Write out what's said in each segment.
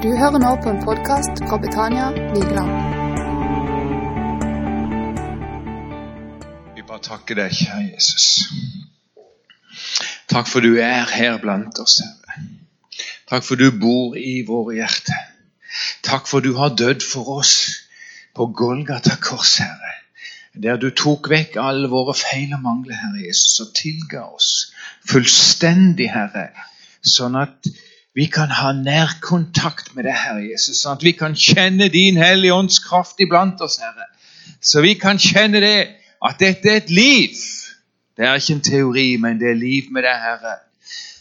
Du hører nå på en podkast fra Betania Vigeland. Vi bare takker deg, kjære Jesus. Takk for du er her blant oss, Herre. Takk for du bor i våre hjerter. Takk for du har dødd for oss på Golgata kors, Herre. Der du tok vekk alle våre feil og mangler, Herre Jesus, og tilga oss fullstendig, Herre. Sånn at vi kan ha nærkontakt med deg, Herre Jesus. Sånn at vi kan kjenne din Hellige Ånds kraft iblant oss, Herre. Så vi kan kjenne det, at dette er et liv. Det er ikke en teori, men det er liv med deg, Herre.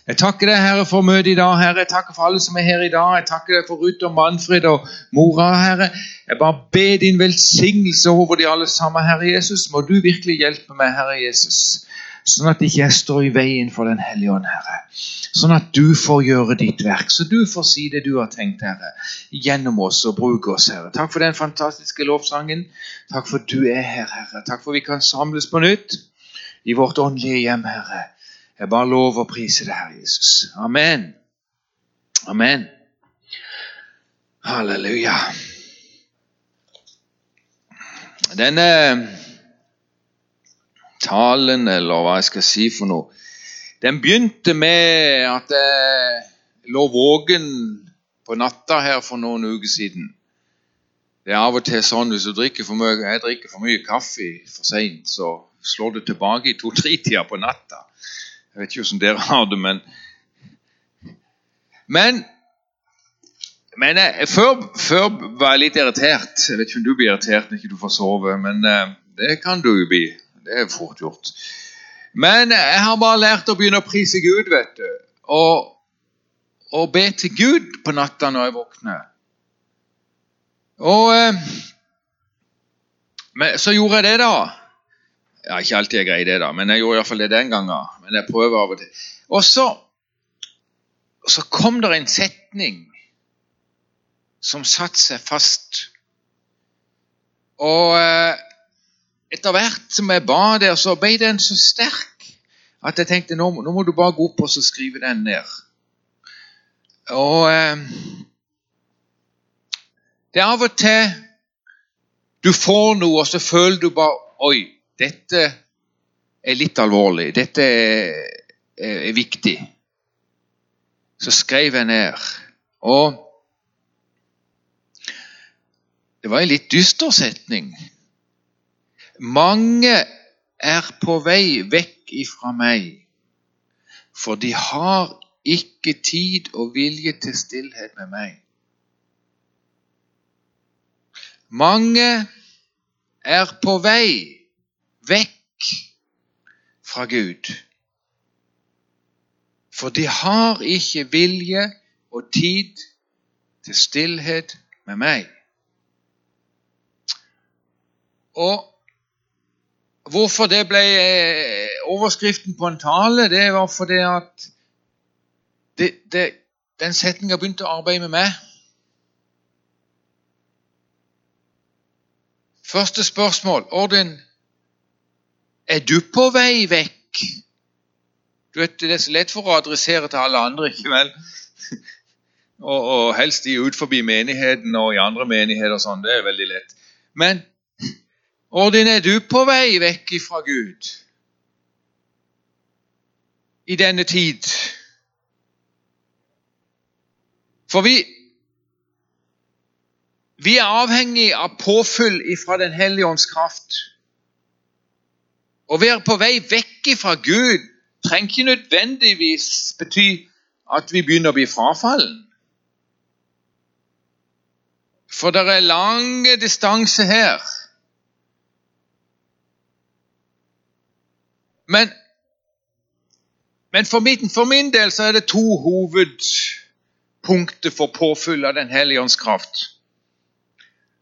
Jeg takker deg, Herre, for møtet i dag. Herre. Jeg takker for alle som er her i dag. Jeg takker deg for Ruth og Manfred og mora, Herre. Jeg bare ber din velsignelse over de alle sammen, Herre Jesus. Må du virkelig hjelpe meg, Herre Jesus, sånn at ikke jeg står i veien for Den hellige ånd, Herre. Sånn at du får gjøre ditt verk, så du får si det du har tenkt, Herre, gjennom oss og bruke oss, Herre. Takk for den fantastiske lovsangen. Takk for at du er her, Herre. Takk for at vi kan samles på nytt i vårt åndelige hjem, Herre. Jeg bare lover å prise deg, Herre Jesus. Amen. Amen. Halleluja. Denne talen, eller hva jeg skal si for noe, den begynte med at jeg lå våken på natta her for noen uker siden. Det er av og til sånn hvis du drikker for mye Jeg drikker for mye kaffe for seint, så slår det tilbake i to-tre-tida på natta. Jeg vet ikke hvordan dere har det, men Men, men jeg, før, før, var jeg litt irritert. Jeg vet ikke om du blir irritert når ikke du får sove, men uh, det kan du jo bli. Det er fort gjort. Men jeg har bare lært å begynne å prise Gud, vet du. Og, og be til Gud på natta når jeg våkner. Og uh, men, så gjorde jeg det, da. Ja, ikke alltid jeg greier det, da, men jeg gjorde iallfall det den gangen. Men jeg prøver av og til. Og så, så kom det en setning som satte seg fast. Og eh, etter hvert som jeg ba der, så ble den så sterk at jeg tenkte nå, nå må du bare gå opp og så skrive den ned. Og eh, det er av og til du får noe, og så føler du bare Oi, dette er litt alvorlig. Dette er, er, er viktig. Så skrev jeg ned. Og det var en litt dyster setning. Mange er på vei vekk ifra meg, for de har ikke tid og vilje til stillhet med meg. Mange er på vei vekk fra Gud. For de har ikke vilje og tid til stillhet med meg. Og Hvorfor det ble overskriften på en tale, det var fordi at det, det, den setninga begynte å arbeide med meg. Første spørsmål. Ordin, er du på vei vekk? Du vet, Det er så lett for å adressere til alle andre, ikke vel? og, og helst de ut forbi menigheten og i andre menigheter og sånn. Det er veldig lett. Men Orden, er du på vei vekk fra Gud i denne tid? For vi, vi er avhengig av påfyll fra Den hellige ånds kraft. Å være på vei vekk fra Gud trenger ikke nødvendigvis bety at vi begynner å bli frafallen. For det er lange distanse her. Men, men for, min, for, min, del så er det to hovedpunkter for påfyll av Den hellige ånds kraft.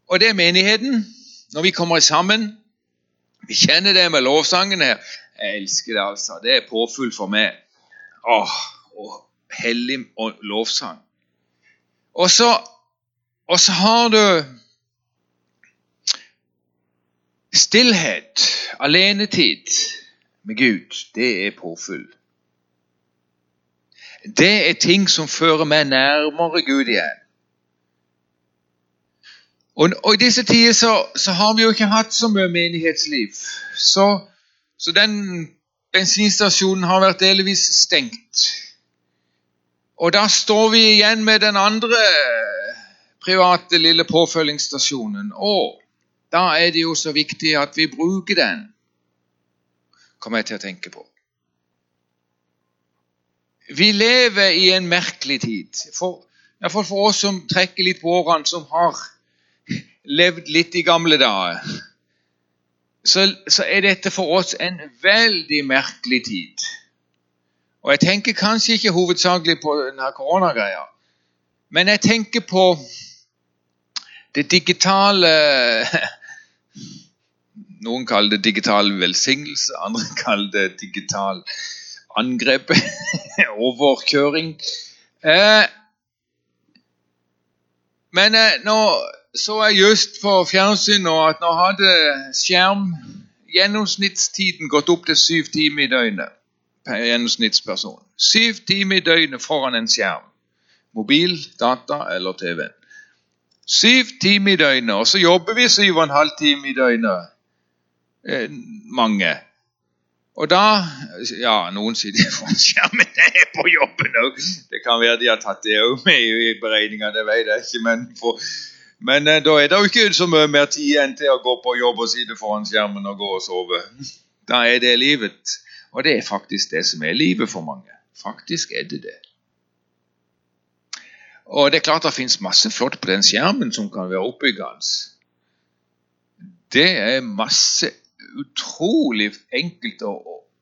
Og det er menigheten. Når vi kommer sammen. Vi kjenner det med lovsangen her. Jeg elsker det, altså. Det er påfyll for meg. Åh, åh hellig lovsang. Og så, og så har du stillhet, alenetid med Gud, det er påfyll. Det er ting som fører meg nærmere Gud igjen. Og, og i disse tider så, så, har vi jo ikke hatt så mye menighetsliv. Så, så den bensinstasjonen har vært delvis stengt. Og da står vi igjen med den andre private lille påfølgingsstasjonen. Og da er det jo så viktig at vi bruker den, kommer jeg til å tenke på. Vi lever i en merkelig tid. For, Iallfall for oss som trekker litt på årene, som har levd litt i gamle dager, så, så, er dette for oss en veldig merkelig tid. Og jeg tenker kanskje ikke hovedsakelig på denne koronagreia, men jeg tenker på det digitale Noen kaller det digital velsignelse, andre kaller det digital angrep, overkjøring. Eh, men eh, nå så jeg just på fjernsyn at nå hadde skjerm gjennomsnittstiden gått opp til syv timer i døgnet per gjennomsnittsperson. Syv timer i døgnet foran en skjerm. Mobil, data eller TV. Syv timer i døgnet, og så jobber vi syv og en halv time i døgnet. Eh, mange. Og da Ja, noen sitter foran skjermen. Det er på jobben òg. Det kan være de har tatt det òg med i beregninga, det vet jeg ikke. Men for men eh, da er det jo ikke så mye mer tid enn til å gå på jobb og sitte foran skjermen og gå og sove. Da er det livet. Og det er faktisk det som er livet for mange. Faktisk er det det. Og det er klart det fins masse flott på den skjermen som kan være oppbyggende. Det er masse utrolig enkelt å,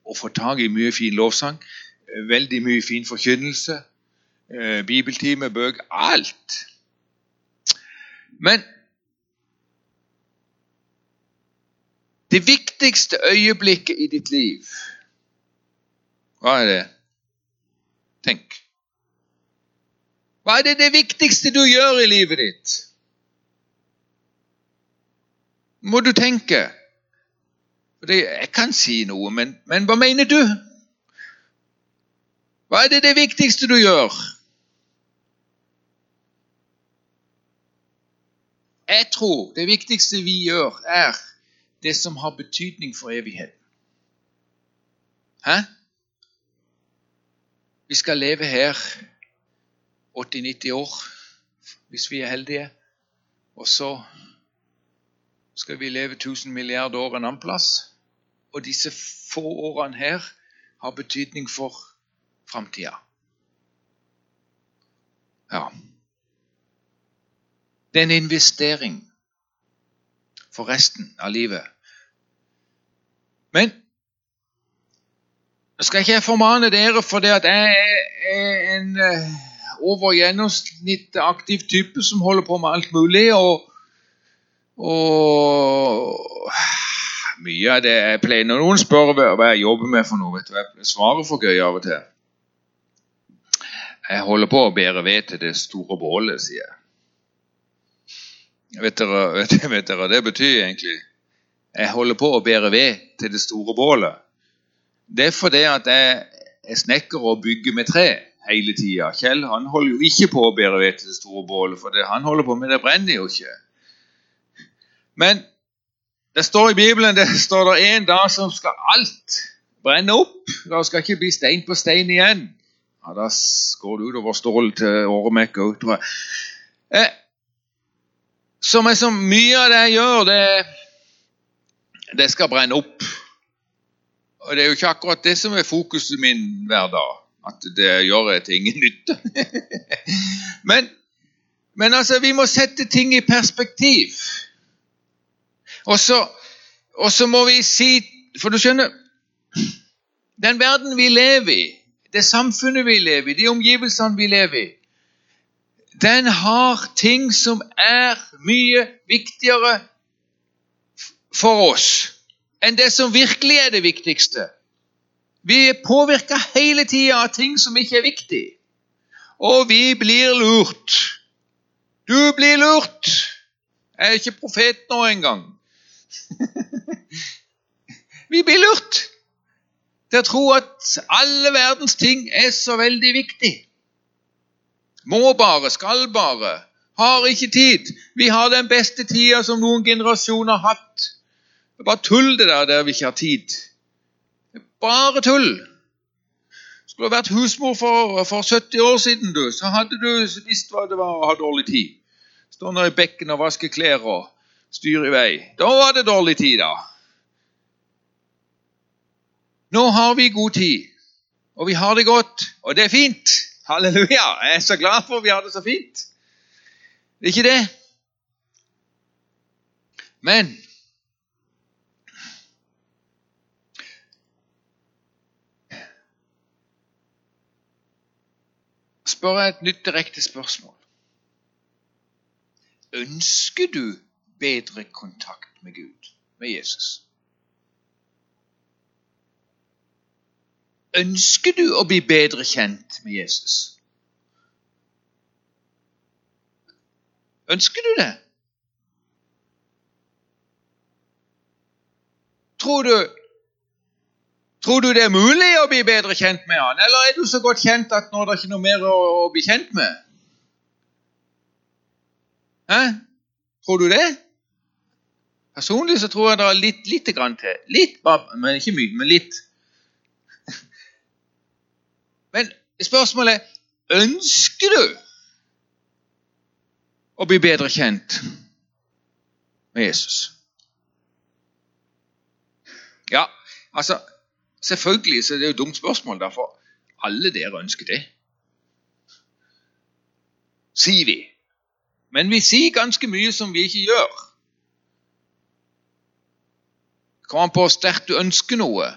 å, få tak i mye fin lovsang. Veldig mye fin forkynnelse. Eh, bibeltime, bøk, Alt. Men det viktigste øyeblikket i ditt liv, hva er det? Tenk. Hva er det, det viktigste du gjør i livet ditt? Må du tenke. Jeg kan si noe, men, men hva mener du? Hva er det det viktigste du gjør? Jeg tror det viktigste vi gjør, er det som har betydning for evigheten. Hæ? Vi skal leve her 80-90 år, hvis vi er heldige. Og så skal vi leve 1000 milliarder år en annen plass. Og disse få årene her har betydning for framtida. Ja. Det er en investering for resten av livet. Men nå skal ikke jeg formane dere for det at jeg er en eh, over gjennomsnittet aktiv type som holder på med alt mulig. Og, og mye av det jeg pleier Når noen spør hva jeg jobber med for noe, vet du, jeg svarer for gøy av og til. Jeg holder på å bære ved til det store bålet, sier jeg. Vet dere, vet, vet dere det betyr egentlig? Jeg holder på å bære ved til det store bålet. Det er fordi at jeg er snekker og bygger med tre hele tida. Kjell han holder jo ikke på å bære ved til det store bålet, for det han holder på med, det brenner jo ikke. Men det står i Bibelen det står det en dag som skal alt brenne opp. Det skal ikke bli stein på stein igjen. Ja, Da går det utover stål til åremekka, tror jeg. Eh, som er så mye av det jeg gjør, det, det skal brenne opp. Og det er jo ikke akkurat det som er fokuset min hver dag. At det gjør jeg til ingen nytte. men, men altså, vi må sette ting i perspektiv. Og så, må vi si For du skjønner, den verden vi lever i, det samfunnet vi lever i, de omgivelsene vi lever i, den har ting som er mye viktigere for oss enn det som virkelig er det viktigste. Vi er påvirka hele tida av ting som ikke er viktig. Og vi blir lurt. Du blir lurt. Jeg er ikke profet nå engang. vi blir lurt til å tro at alle verdens ting er så veldig viktig må bare, skal bare, Har ikke tid. Vi har den beste tida som noen generasjoner har hatt. Det er bare tull, det der der vi ikke har tid. Bare tull. Skulle du vært husmor for, for 70 år siden, du, så hadde du visst hva det var å ha dårlig tid. Stå nå i bekken og vaske klær og styre i vei. Da var det dårlig tid, da. Nå har vi god tid, og vi har det godt, og det er fint. Halleluja! Jeg er så glad for at vi har det så fint. Det er ikke det. Men spør jeg et nytt direkte spørsmål. Ønsker du bedre kontakt med Gud, med Jesus? Ønsker du å bli bedre kjent med Jesus? Ønsker du det? Tror du, tror du det er mulig å bli bedre kjent med han, eller er du så godt kjent at nå er det ikke noe mer å, å bli kjent med? Hæ? Tror du det? Personlig så tror jeg det er litt lite grann til. Litt, men ikke mye, men litt. Men spørsmålet er ønsker du å bli bedre kjent med Jesus? Ja, altså Selvfølgelig så er det jo et dumt spørsmål, derfor alle dere ønsker det. Sier vi. Men vi sier ganske mye som vi ikke gjør. Kom an på hvor sterkt du ønsker noe.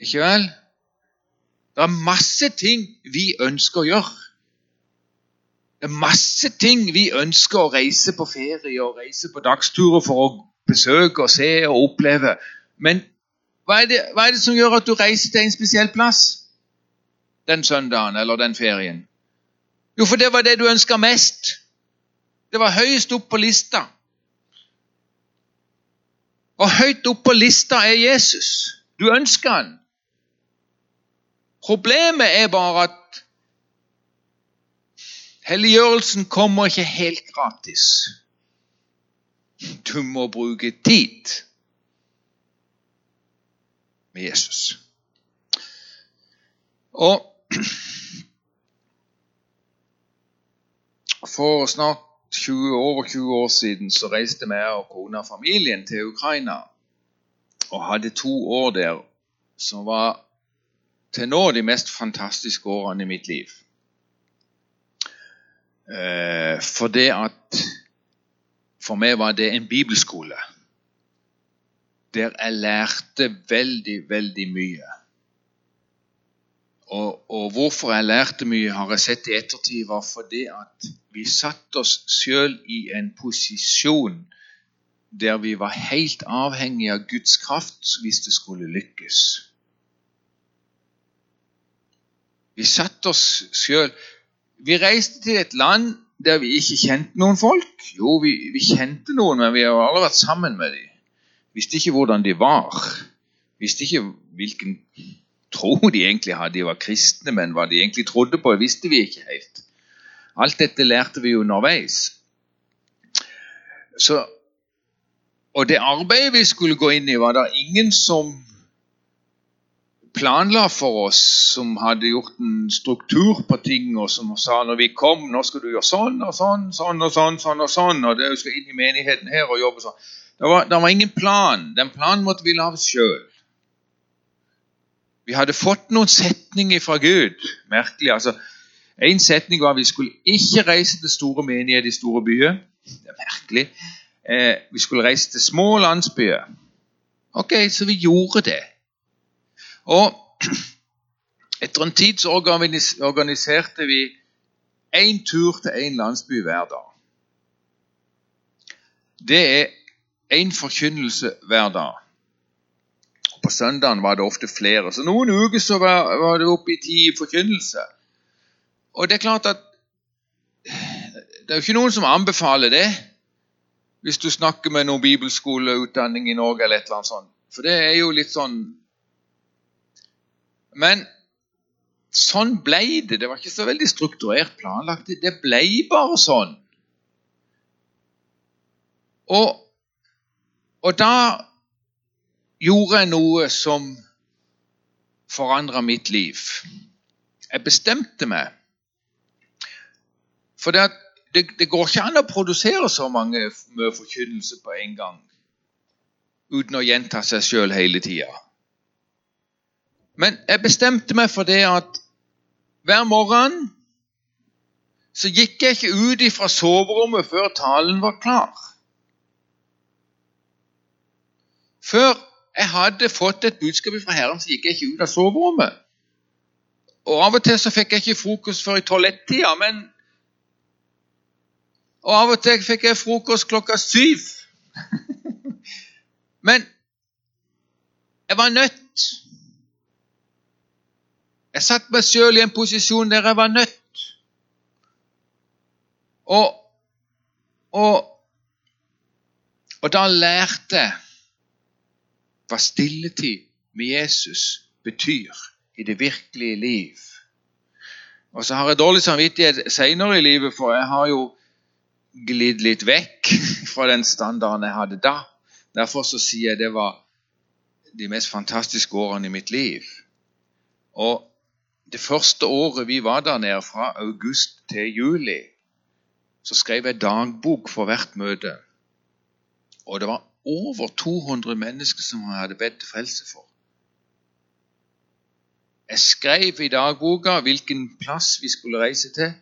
Ikke vel? Det er masse ting vi ønsker å gjøre. Det er masse ting vi ønsker å reise på ferie og reise på dagsturer for å besøke og se og oppleve. Men hva er, det, hva er det som gjør at du reiser til en spesiell plass den søndagen eller den ferien? Jo, for det var det du ønska mest. Det var høyest opp på lista. Og høyt opp på lista er Jesus. Du ønsker han. Problemet er bare at helliggjørelsen kommer ikke helt gratis. Du må bruke tid med Jesus. Og for snart 20, over 20 år siden så reiste vi og kona og familien til Ukraina og hadde to år der som var til nå de mest fantastiske årene i mitt liv. Eh, for det at For meg var det en bibelskole der jeg lærte veldig, veldig mye. Og, og, hvorfor jeg lærte mye, har jeg sett i ettertid, var fordi at vi satte oss sjøl i en posisjon der vi var helt avhengig av Guds kraft hvis det skulle lykkes. Vi satte oss sjøl Vi reiste til et land der vi ikke kjente noen folk. Jo, vi, vi kjente noen, men vi har aldri vært sammen med dem. Visste ikke hvordan de var. Visste ikke hvilken tro de egentlig hadde. De var kristne, men hva de egentlig trodde på, visste vi ikke helt. Alt dette lærte vi jo underveis. Så, og det arbeidet vi skulle gå inn i, var det ingen som planla for oss, som hadde gjort en struktur på ting, og som sa når vi kom, nå skal du gjøre sånn og sånn, sånn og sånn, sånn og sånn, og du skal inn i menigheten her og jobbe sånn. Det var, det var ingen plan. Den planen måtte vi lage sjøl. Vi hadde fått noen setninger fra Gud. Merkelig. altså. En setning var at vi skulle ikke reise til store menigheter i store byer. Det er merkelig. Eh, vi skulle reise til små landsbyer. Ok, så vi gjorde det. Og etter en tid så organiserte vi én tur til én landsby hver dag. Det er én forkynnelse hver dag. På søndagen var det ofte flere. Så noen uker så var, var det oppe i ti forkynnelse. Og det er klart at det er jo ikke noen som anbefaler det hvis du snakker med noen bibelskoleutdanning i Norge eller et eller annet sånt. For det er jo litt sånn men sånn ble det. Det var ikke så veldig strukturert planlagt. Det ble bare sånn. Og, og da gjorde jeg noe som forandra mitt liv. Jeg bestemte meg. For det, det, det, går ikke an å produsere så mange mye forkynnelse på en gang uten å gjenta seg sjøl hele tida. Men jeg bestemte meg for det at hver morgen så gikk jeg ikke ut fra soverommet før talen var klar. Før jeg hadde fått et budskap fra Herren, så gikk jeg ikke ut av soverommet. Og Av og til så fikk jeg ikke frokost før i toalettida, men Og av og til fikk jeg frokost klokka syv. men jeg var nødt. Jeg satte meg sjøl i en posisjon der jeg var nødt. Og, og, og da lærte jeg hva stilletid med Jesus betyr i det virkelige liv. Og så har jeg dårlig samvittighet senere i livet, for jeg har jo glidd litt vekk fra den standarden jeg hadde da. Derfor så sier jeg det var de mest fantastiske årene i mitt liv. Og det første året vi var der nede, fra august til juli, så skrev jeg dagbok for hvert møte. Og det var over 200 mennesker som han hadde bedt til frelse for. Jeg skrev i dagboka hvilken plass vi skulle reise til,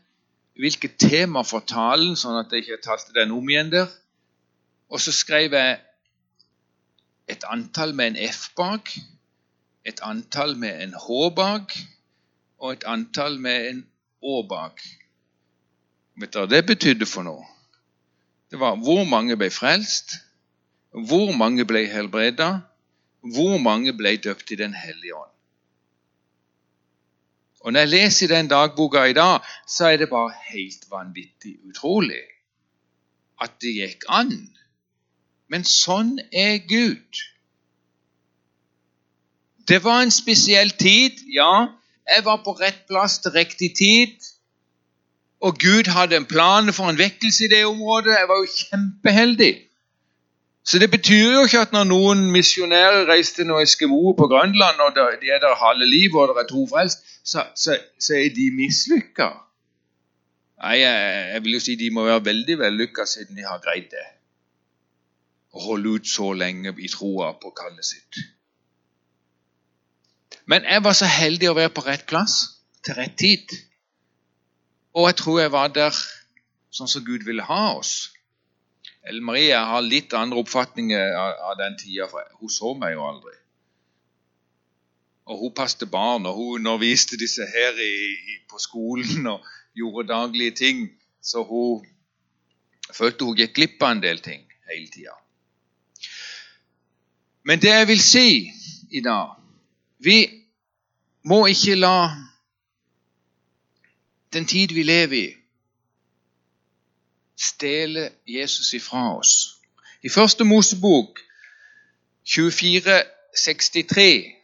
hvilket tema for talen, sånn at jeg ikke talte den om igjen der. Og så skrev jeg et antall med en F bak, et antall med en H bak og et antall med en Å bak. Vet dere hva det betydde for noe? Det var hvor mange ble frelst, hvor mange ble helbreda? Hvor mange ble døpt i Den hellige ånd? Og Når jeg leser den dagboka i dag, så er det bare helt vanvittig utrolig at det gikk an. Men sånn er Gud. Det var en spesiell tid, ja. Jeg var på rett plass til riktig tid. Og Gud hadde en plan for en vekkelse i det området. Jeg var jo kjempeheldig. Så det betyr jo ikke at når noen misjonærer reiser til noen eskimoer på Grønland, og de er der halve livet og det er to frelst, så, så, så, er de mislykka. Nei, jeg, jeg, vil jo si de må være veldig vellykka siden de har greid det. Å holde ut så lenge i troa på kallet sitt. Men jeg var så heldig å være på rett plass til rett tid. Og jeg tror jeg var der sånn som Gud ville ha oss. Ellen Marie har litt andre oppfatninger av, den tida, for hun så meg jo aldri. Og hun passet barn, og hun underviste disse her i, i, på skolen og gjorde daglige ting. Så hun følte hun gikk glipp av en del ting hele tida. Men det jeg vil si i dag Vi må ikke la den tid vi lever i, stjele Jesus ifra oss. I første Mosebok 24, 63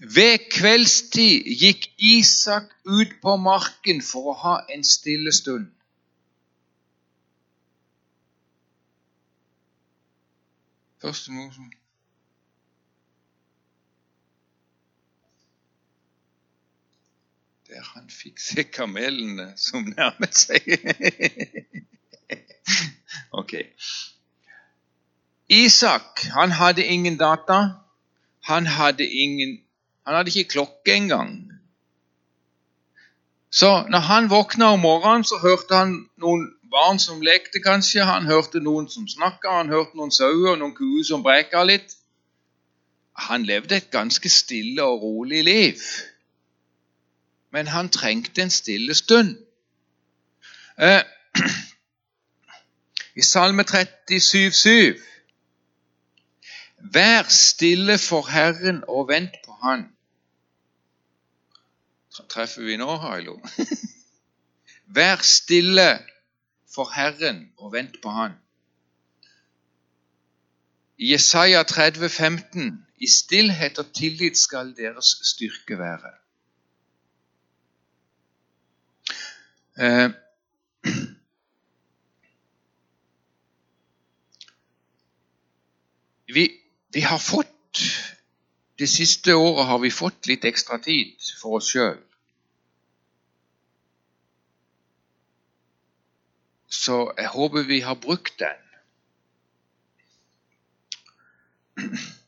Ved kveldstid gikk Isak ut på marken for å ha en stille stund. Første Mosebok der han fikk se kamelene som nærmet seg. ok. Isak han hadde ingen data. Han hadde, ingen, han hadde ikke klokke engang. Så når han våkna om morgenen, så hørte han noen barn som lekte, kanskje. Han hørte noen som snakka, han hørte noen sauer og noen kuer som breka litt. Han levde et ganske stille og rolig liv men han trengte en stille stund. Eh, I Salme 37, 7 Vær stille for Herren og vent på Han. Treffer vi nå, Hailo? Vær stille for Herren og vent på Han. I Jesaja 30, 15, I stillhet og tillit skal deres styrke være. Eh, vi, vi, har fått Det siste året har vi fått litt ekstra tid for oss sjøl. Så jeg håper vi har brukt den.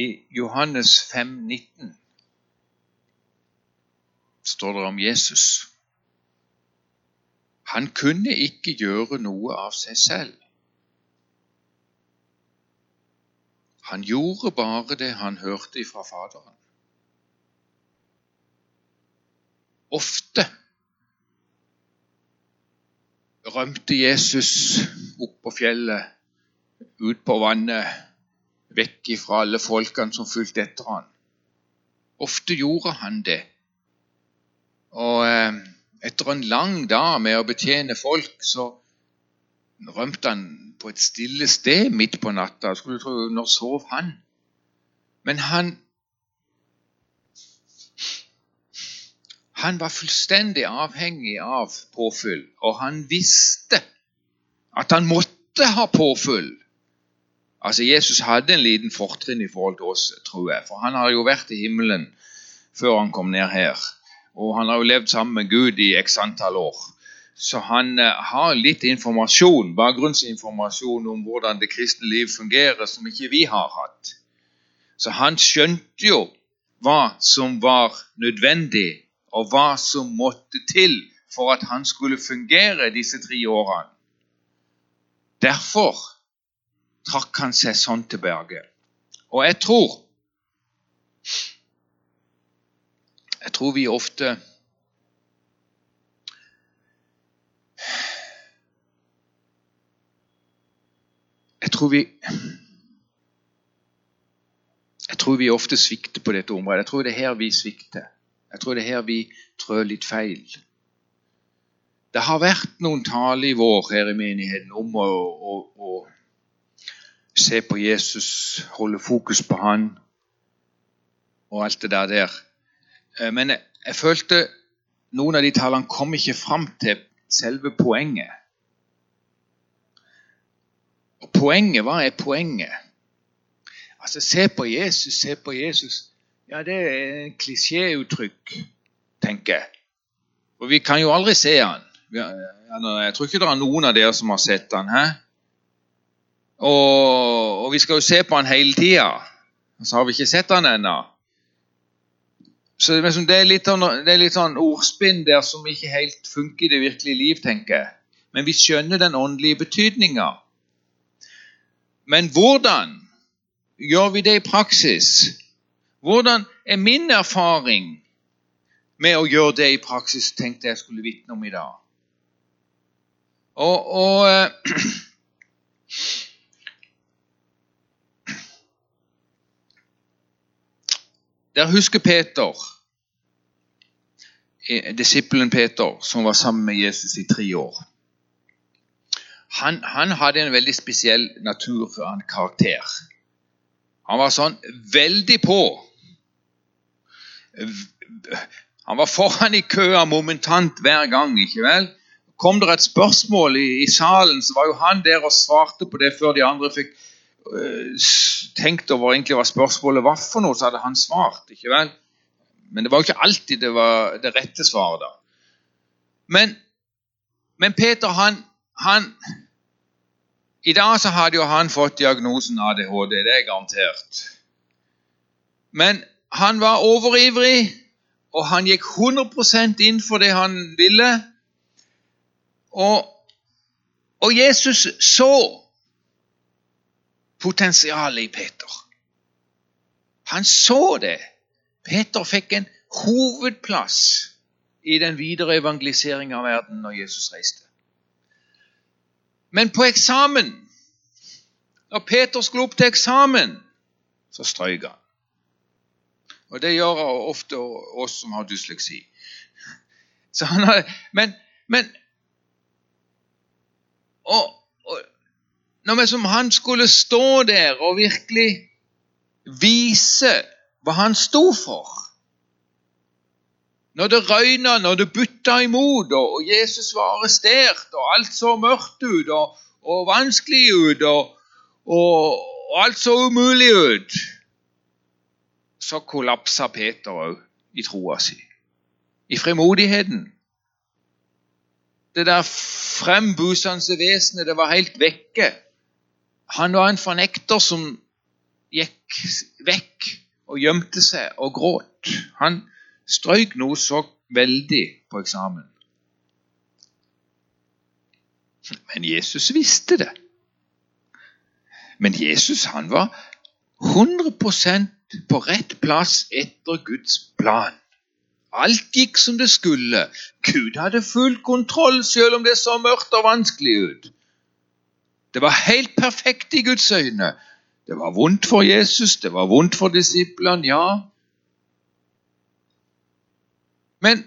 I Johannes 5, 19 står det om Jesus. Han kunne ikke gjøre noe av seg selv. Han gjorde bare det han hørte fra Faderen. Ofte rømte Jesus opp på fjellet, ut på vannet, vekk ifra alle folkene som fulgte etter han. Ofte gjorde han det. Og eh, etter en lang dag med å betjene folk, så rømte han på et stille sted midt på natta. Skulle du tro, Når sov han? Men han Han var fullstendig avhengig av påfyll, og han visste at han måtte ha påfyll Altså, Jesus hadde en liten fortrinn i forhold til oss, tror jeg. For han har jo vært i himmelen før han kom ned her. Og han har jo levd sammen med Gud i x antall år. Så han uh, har litt informasjon, bakgrunnsinformasjon om hvordan det kristne liv fungerer, som ikke vi har hatt. Så han skjønte jo hva som var nødvendig, og hva som måtte til for at han skulle fungere disse tre årene. Derfor trakk han seg sånn tilbake. Og jeg tror Jeg tror vi ofte Jeg tror vi Jeg tror vi ofte svikter på dette området. Jeg tror det er her vi svikter. Jeg tror det er her vi trør litt feil. Det har vært noen taler i vår her i menigheten om å, å, å se på Jesus, holde fokus på han og alt det der. Eh, men jeg, jeg følte noen av de tallene kom ikke fram til selve poenget. Og poenget, hva er poenget? Altså, se på Jesus, se på Jesus. Ja, det er en klisjéuttrykk, tenker jeg. For vi kan jo aldri se han. Jeg tror ikke det er noen av dere som har sett han. Hæ? Og, og, vi skal jo se på han hele tida. Så har vi ikke sett han ennå. Så det er, litt, sånn, det er litt sånn ordspinn der som ikke helt funker i det virkelige liv, tenker jeg. Men vi skjønner den åndelige betydninga. Men hvordan gjør vi det i praksis? Hvordan er min erfaring med å gjøre det i praksis, tenkte jeg skulle vitne om i dag. Og, og eh, Der husker Peter, disippelen Peter, som var sammen med Jesus i tre år. Han, han hadde en veldig spesiell natur, en karakter. Han var sånn veldig på. Han var foran i køa momentant hver gang. ikke vel? Kom det et spørsmål i, i salen, så var jo han der og svarte på det før de andre fikk Eh, tenkt over egentlig hva spørsmålet var for noe, så hadde han svart. ikke vel? Men det var jo ikke alltid det var det rette svaret. da. Men, men Peter, han, han, I dag så hadde jo han fått diagnosen ADHD, det er garantert. Men han var overivrig, og han gikk 100% inn for det han ville. Og, og Jesus så potensialet i Peter. Han så det. Peter fikk en hovedplass i den videre evangeliseringen av verden når Jesus reiste. Men på eksamen, når Peter skulle opp til eksamen, så strøyk han. Og det gjør ofte oss som har dysleksi. Har, men, men og, når vi som han skulle stå der og virkelig vise hva han sto for. Når det røyna, når det butta imot, og Jesus var arrestert, og alt så mørkt ut og, og vanskelig ut, og, og, og alt så umulig ut, så kollapsa Peter òg i troa si, i frimodigheten. Det der frembusende vesenet, det var helt vekke. Han var en fornekter som gikk vekk og gjemte seg og gråt. Han strøyk noe så veldig på eksamen. Men Jesus visste det. Men Jesus han var 100% på rett plass etter Guds plan. Alt gikk som det skulle. Gud hadde full kontroll, selv om det så mørkt og vanskelig ut. Det var helt perfekt i Guds øyne. Det var vondt for Jesus, det var vondt for disiplene, ja. Men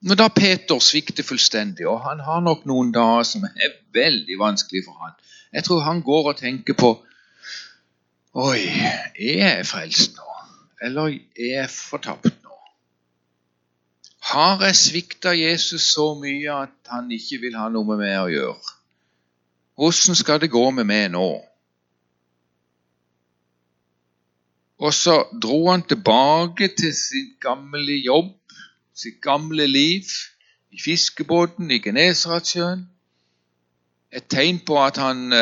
når da Peter svikter fullstendig, og han har nok noen dager som er veldig vanskelig for han, jeg tror han går og tenker på Oi, er jeg frelst nå? Eller er jeg fortapt? Har jeg svikta Jesus så mye at han ikke vil ha noe med meg å gjøre? Hvordan skal det gå med meg nå? Og så dro han tilbake til sin gamle jobb, sitt gamle liv, i fiskebåten i Genesaretsjøen. Et tegn på at han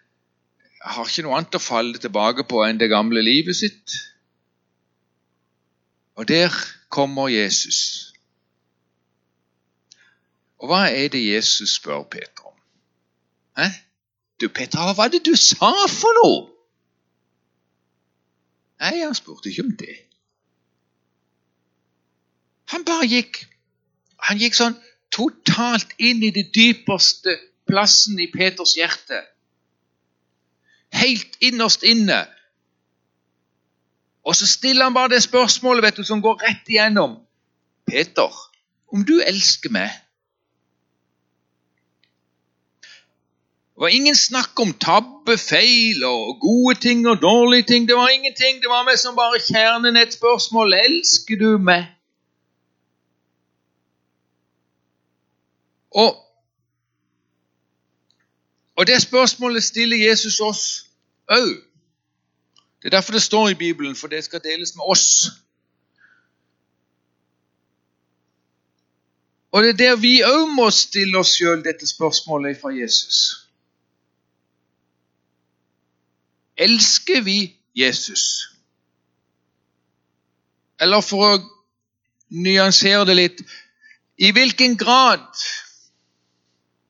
har ikke noe annet å falle tilbake på enn det gamle livet sitt. Og der kommer Jesus. Og hva er det Jesus spør Peter om? Hæ? Du, Peter, hva var det du sa for noe? Nei, han spurte ikke om det. Han bare gikk Han gikk sånn totalt inn i det dypeste plassen i Peters hjerte helt innerst inne. Og så stiller han bare det spørsmålet vet du, som går rett igjennom. Peter, om du elsker meg Det var ingen snakk om tabbe, feil og gode ting og dårlige ting. Det var ingenting. Det var meg som bare kjernen et spørsmål. Elsker du meg? Og og det spørsmålet stiller Jesus oss òg. Det er derfor det står i Bibelen, for det skal deles med oss. Og det er der vi òg må stille oss sjøl dette spørsmålet fra Jesus. Elsker vi Jesus? Eller for å nyansere det litt I hvilken grad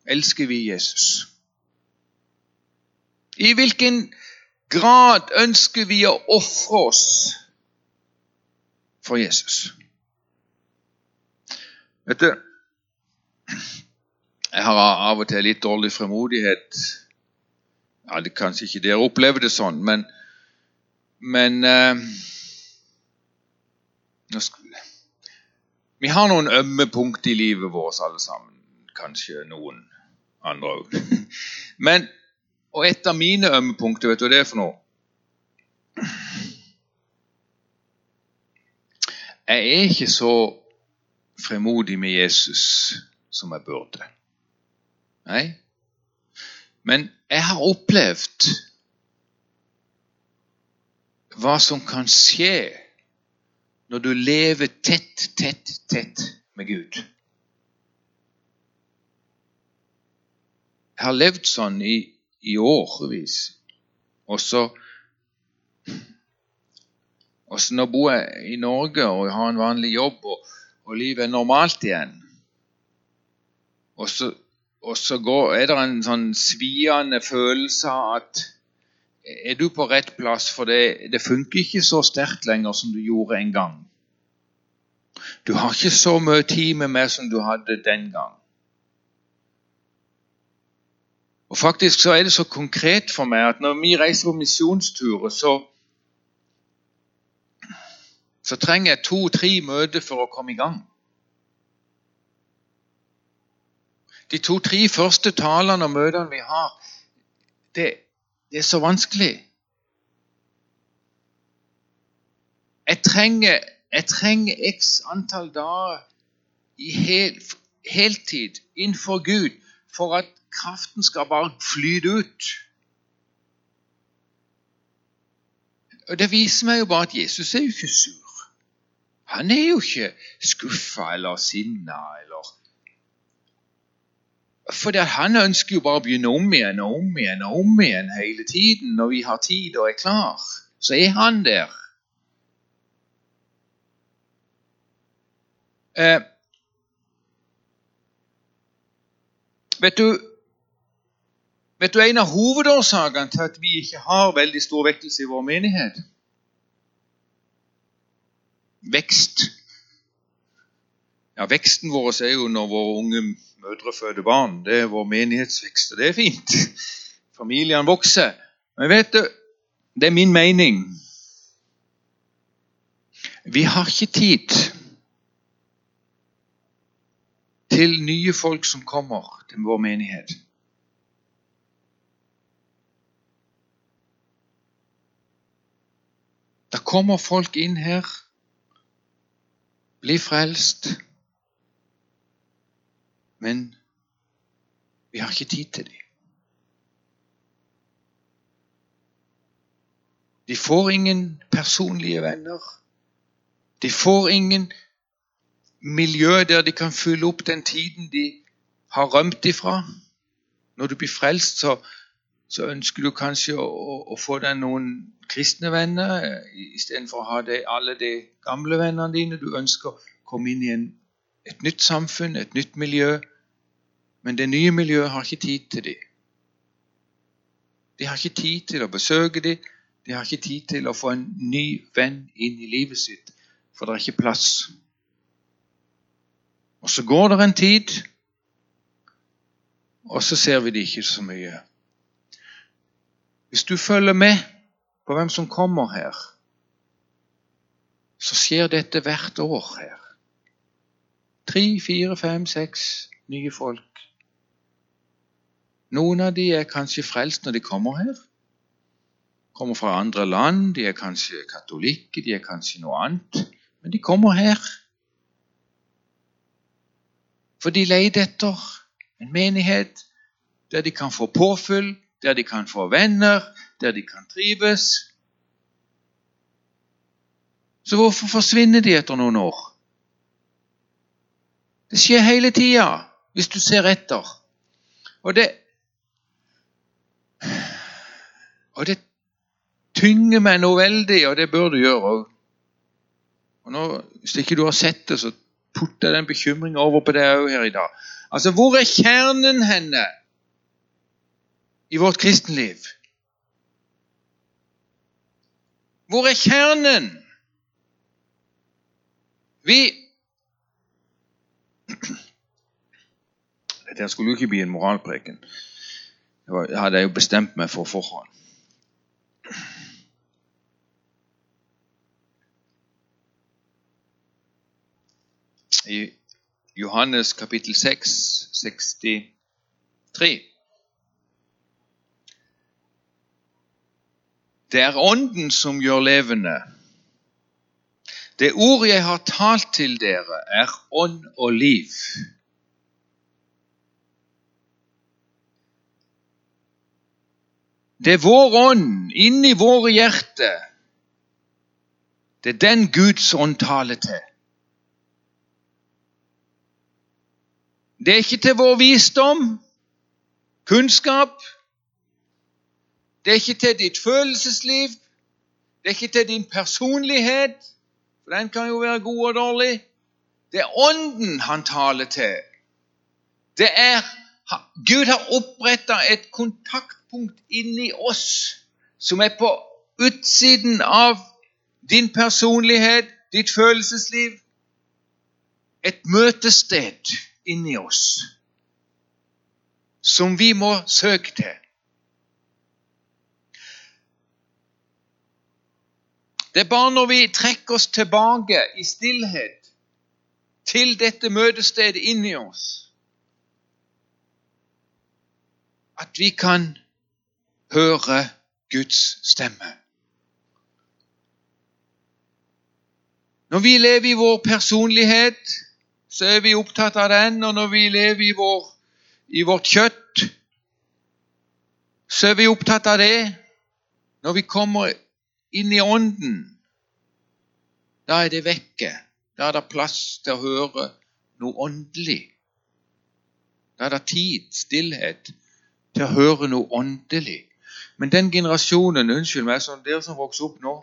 elsker vi Jesus? I hvilken grad ønsker vi å ofre oss for Jesus? Vet du, jeg har av og til litt dårlig fremodighet. Ja, det Kanskje ikke dere opplever det sånn, men, men uh, Vi har noen ømme punkt i livet vårt, alle sammen. Kanskje noen andre òg. Men og et av mine ømmepunkter, vet du hva det er for noe? Jeg er ikke så fremodig med Jesus som jeg burde. Nei. Men jeg har opplevd hva som kan skje når du lever tett, tett, tett med Gud. Jeg har levd sånn i i årevis. Og så og så Nå bor jeg i Norge og har en vanlig jobb, og, og livet er normalt igjen. Og så, og så går, er det en sånn sviende følelse av at er du på rett plass? For det, det funker ikke så sterkt lenger som du gjorde en gang. Du har ikke så mye tid med meg som du hadde den gang. Og Faktisk så er det så konkret for meg at når vi reiser på misjonsturer, så, så trenger jeg to-tre møter for å komme i gang. De to-tre første talene og møtene vi har, det, det er så vanskelig. Jeg trenger, jeg trenger x antall dager i hel, heltid innenfor Gud for at kraften skal bare flyte ut. Og Det viser meg jo bare at Jesus er jo ikke sur. Han er jo ikke skuffa eller sinna eller For han ønsker jo bare å begynne om igjen og om igjen og om igjen hele tiden. Når vi har tid og er klar, så er han der. Eh, vet du Vet du en av hovedårsakene til at vi ikke har veldig stor vektelse i vår menighet? Vekst. Ja, Veksten vår er jo når våre unge mødre føder barn. Det er vår menighetsvekst, og det er fint. Familiene vokser. Men vet du, det er min mening. Vi har ikke tid til nye folk som kommer til vår menighet. Det kommer folk inn her, blir frelst, men vi har ikke tid til dem. De får ingen personlige venner. De får ingen miljø der de kan fylle opp den tiden de har rømt ifra. Når du blir frelst, så, så ønsker du kanskje å, å, få deg noen kristne venner eh, istedenfor å ha det, alle de gamle vennene dine. Du ønsker å komme inn i en, et nytt samfunn, et nytt miljø. Men det nye miljøet har ikke tid til dem. De har ikke tid til å besøke dem. De har ikke tid til å få en ny venn inn i livet sitt, for det er ikke plass. Og så går det en tid, og så ser vi det ikke så mye. Hvis du følger med på hvem som kommer her, så skjer dette hvert år her. Tre, fire, fem, seks nye folk. Noen av de er kanskje frelst når de kommer her. Kommer fra andre land, de er kanskje katolikker, de er kanskje noe annet. Men de kommer her. For de leter etter en menighet der de kan få påfyll, der de kan få venner, der de kan trives. Så hvorfor forsvinner de etter noen år? Det skjer hele tida, hvis du ser etter. Og det Og det tynger meg noe veldig, og det bør du gjøre òg. Hvis ikke du har sett det, så putte den bekymringen over på deg òg her i dag. Altså, hvor er kjernen henne i vårt kristenliv? Hvor er kjernen? Vi Dette skulle jo ikke bli en moralpreken. Det hadde jeg jo bestemt meg for forhånd. I Johannes kapittel 6, 63. Det er Ånden som gjør levende. Det ordet jeg har talt til dere, er ånd og liv. Det er vår ånd inni våre hjerter. Det er den Guds ånd taler til. Det er ikke til vår visdom, kunnskap. Det er ikke til ditt følelsesliv. Det er ikke til din personlighet, for den kan jo være god og dårlig. Det er Ånden han taler til. Det er Gud har oppretta et kontaktpunkt inni oss som er på utsiden av din personlighet, ditt følelsesliv. Et møtested inni oss som vi må søke til. Det er bare når vi trekker oss tilbake i stillhet til dette møtestedet inni oss, at vi kan høre Guds stemme. Når vi lever i vår personlighet, så er vi opptatt av den. Og når vi lever i, vår, i vårt kjøtt, så er vi opptatt av det. Når vi kommer inn i ånden, da er det vekke. Da er det plass til å høre noe åndelig. Da er det tid, stillhet, til å høre noe åndelig. Men den generasjonen, unnskyld meg, sånn dere som vokser opp nå,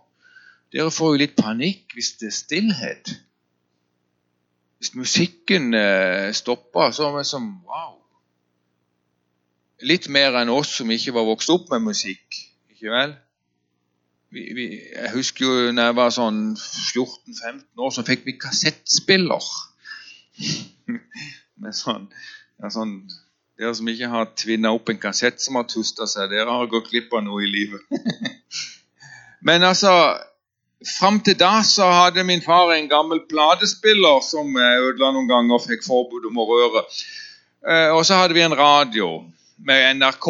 dere får jo litt panikk hvis det er stillhet. Hvis musikken eh, stopper, så var vi som wow. Litt mer enn oss som ikke var vokst opp med musikk. Ikke vel? Vi, vi, jeg husker jo da jeg var sånn 14-15 år, så fikk vi kassettspiller. med sånn, ja, sånn Dere som ikke har tvinna opp en kassett som har tusta seg, dere har gått glipp av noe i livet. Men altså Fram til da så hadde min far en gammel platespiller som jeg ødela noen ganger og fikk forbud om å røre. Eh, og så hadde vi en radio med NRK.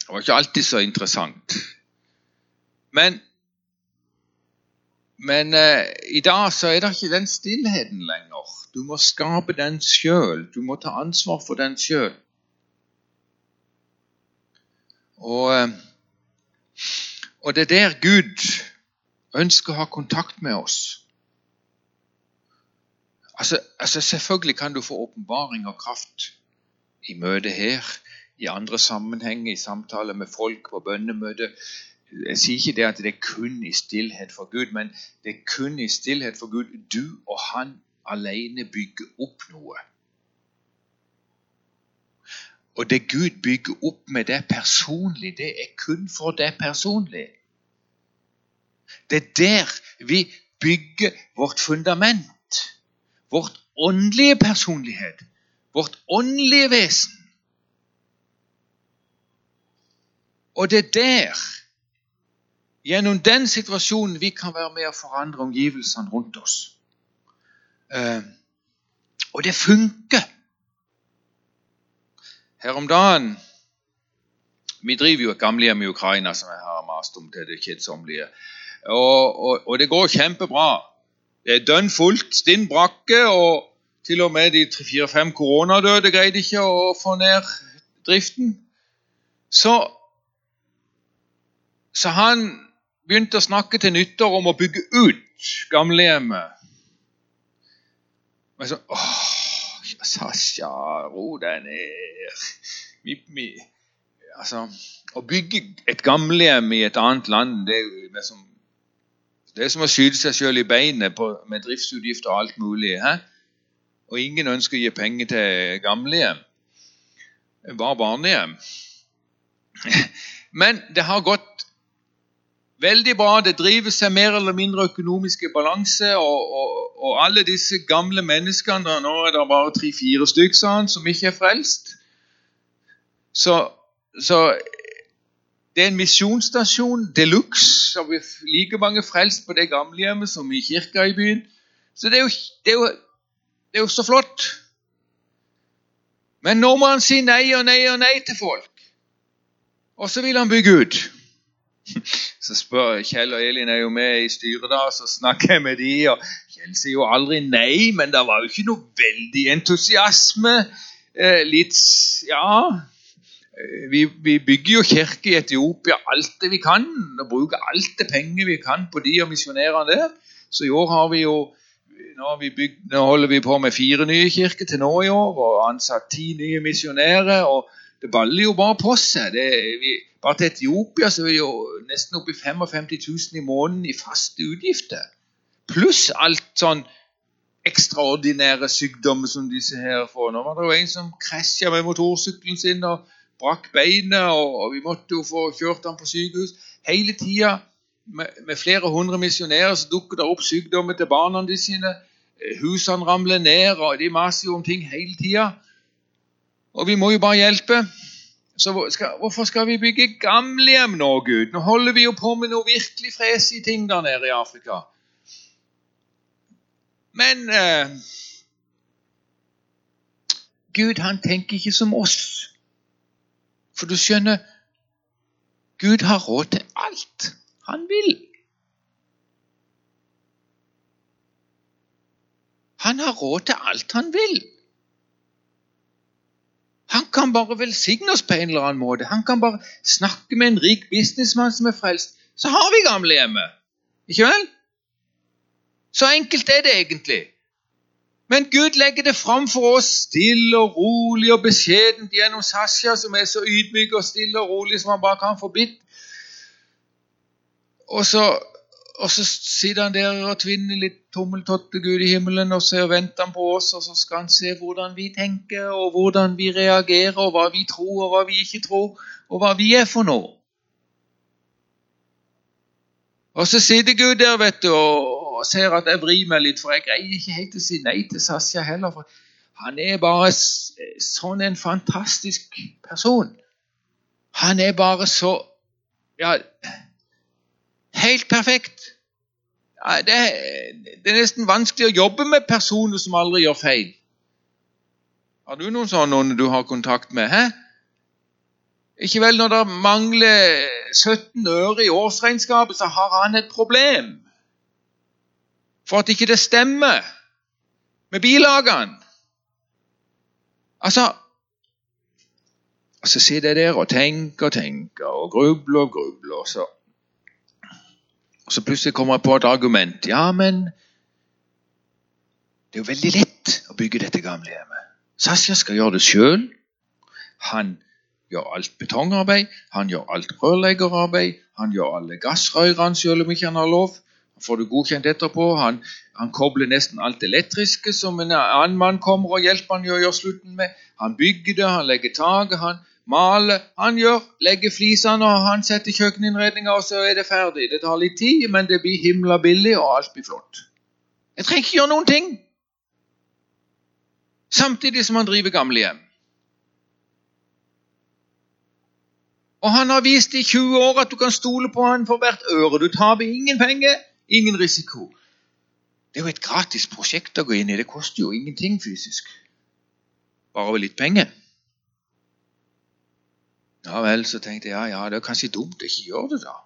Det var ikke alltid så interessant. Men, men eh, i dag så er det ikke den stillheten lenger. Du må skape den sjøl. Du må ta ansvar for den sjøl. Og, eh, og det er der Gud ønsker å ha kontakt med oss. Altså, altså Selvfølgelig kan du få åpenbaring og kraft i møtet her, i andre sammenhenger, i samtaler med folk på bønnemøte. Jeg sier ikke det at det er kun i stillhet for Gud, men det er kun i stillhet for Gud du og han alene bygger opp noe. Og det Gud bygger opp med det personlig, det er kun for det personlig. Det er der vi bygger vårt fundament. Vårt åndelige personlighet. Vårt åndelige vesen. Og det er der, gjennom den situasjonen, vi kan være med å forandre omgivelsene rundt oss. Uh, og det funker. Her om dagen Vi driver jo et gamlehjem i Ukraina som jeg har mast om til det kjedsommelige. Og, og, og, det går kjempebra. Det er dønn fullt, stinn brakke, og til og med de fire-fem koronadøde greide ikke å få ned driften. Så, så han begynte å snakke til nyttår om å bygge ut gamlehjemmet. Men så Åh, Sasja, ro deg ned. Vi, vi, altså, å bygge et gamlehjem i et annet land det er jo liksom det er som å skyte seg sjøl i beinet på, med driftsutgifter og alt mulig. He? Og ingen ønsker å gi penger til gamlehjem. Bare barnehjem. Men det har gått veldig bra. Det driver seg mer eller mindre økonomisk balanse. Og, og, og, alle disse gamle menneskene Nå er det bare tre-fire stykker som ikke er frelst. Så, så det er en misjonsstasjon de luxe. Vi er like mange frelst på det gamlehjemmet som i kirka i byen. Så det er, jo, det, er jo, det er jo, så flott. Men nå må han si nei og nei og nei til folk. Og så vil han bygge ut. Så spør Kjell og Elin er jo med i styret, da, så snakker jeg med de, og Kjell sier jo aldri nei, men det var jo ikke noe veldig entusiasme. Eh, litt Ja, vi, vi, bygger jo kirke i Etiopia alt det vi kan, og bruker alt det penger vi kan på de og misjonærene der. Så i år har vi jo nå, vi bygd, nå, holder vi på med fire nye kirker til nå i år, og ansatt ti nye misjonærer. og Det baller jo bare på seg. Det, vi, bare til Etiopia så er vi jo nesten oppe i 55 000 i måneden i faste utgifter. Pluss alt sånn ekstraordinære sykdommer som disse her får. Nå var det jo en som krasja med motorsykkelen sin. og brakk beinet, og, vi måtte jo få kjørt ham på sykehus. Hele tida med, med, flere hundre misjonærer så dukker det opp sykdommer til barna de sine. Eh, husene ramler ned, og de maser jo om ting hele tida. Og vi må jo bare hjelpe. Så skal, hvorfor skal vi bygge gamlehjem nå, Gud? Nå holder vi jo på med noe virkelig fresige ting der nede i Afrika. Men eh, Gud han tenker ikke som oss. For du skjønner, Gud har råd til alt han vil. Han har råd til alt han vil. Han kan bare velsigne oss på en eller annen måte. Han kan bare snakke med en rik businessmann som er frelst. Så har vi gamlehjemmet. Ikke vel? Så enkelt er det egentlig. Men Gud legger det fram for oss stille og rolig og beskjedent gjennom Sasha, som er så ydmyk og stille og rolig som han bare kan få bitt. Og så og så sitter han der og tvinner litt tommeltott Gud i himmelen, og så venter han på oss, og så skal han se hvordan vi tenker, og hvordan vi reagerer, og hva vi tror, og hva vi ikke tror, og hva vi er for noe. Og så sitter Gud der vet du, og ser at jeg vrir meg litt, for jeg greier ikke helt å si nei til Sasja heller. for Han er bare sånn en fantastisk person. Han er bare så Ja, Helt perfekt. Ja, det, det, er nesten vanskelig å jobbe med personer som aldri gjør feil. Har du noen sånne du har kontakt med? Hæ? Ikke vel når det mangler 17 øre i årsregnskapet, så har han et problem. For at ikke det stemmer med bilagene. Altså Og så sitter jeg der og tenker og tenker og grubler og grubler. og så og så plutselig kommer jeg på et argument. Ja, men det er jo veldig lett å bygge dette gamlehjemmet. Sasja skal gjøre det sjøl. Han gjør alt betongarbeid, han gjør alt rørleggerarbeid, han gjør alle gassrørene selv om ikke han har lov. Han får det godkjent etterpå. Han, han kobler nesten alt elektriske som en annen mann kommer og hjelper han å gjøre slutten med. Han bygger det, han legger taket, han, maler. Han gjør, legger flisene og han setter kjøkkeninnredninga, og så er det ferdig. Det tar litt tid, men det blir himla billig, og alt blir flott. Jeg trenger ikke gjøre noen ting. Samtidig som han driver gamlehjem. Og han har vist i 20 år at du kan stole på han for hvert øre. Du taper ingen penger, ingen risiko. Det er jo et gratis prosjekt å gå inn i. Det koster jo ingenting fysisk. Bare litt penger. Ja vel, så tenkte jeg ja, ja, det er kanskje dumt å ikke gjøre det, da.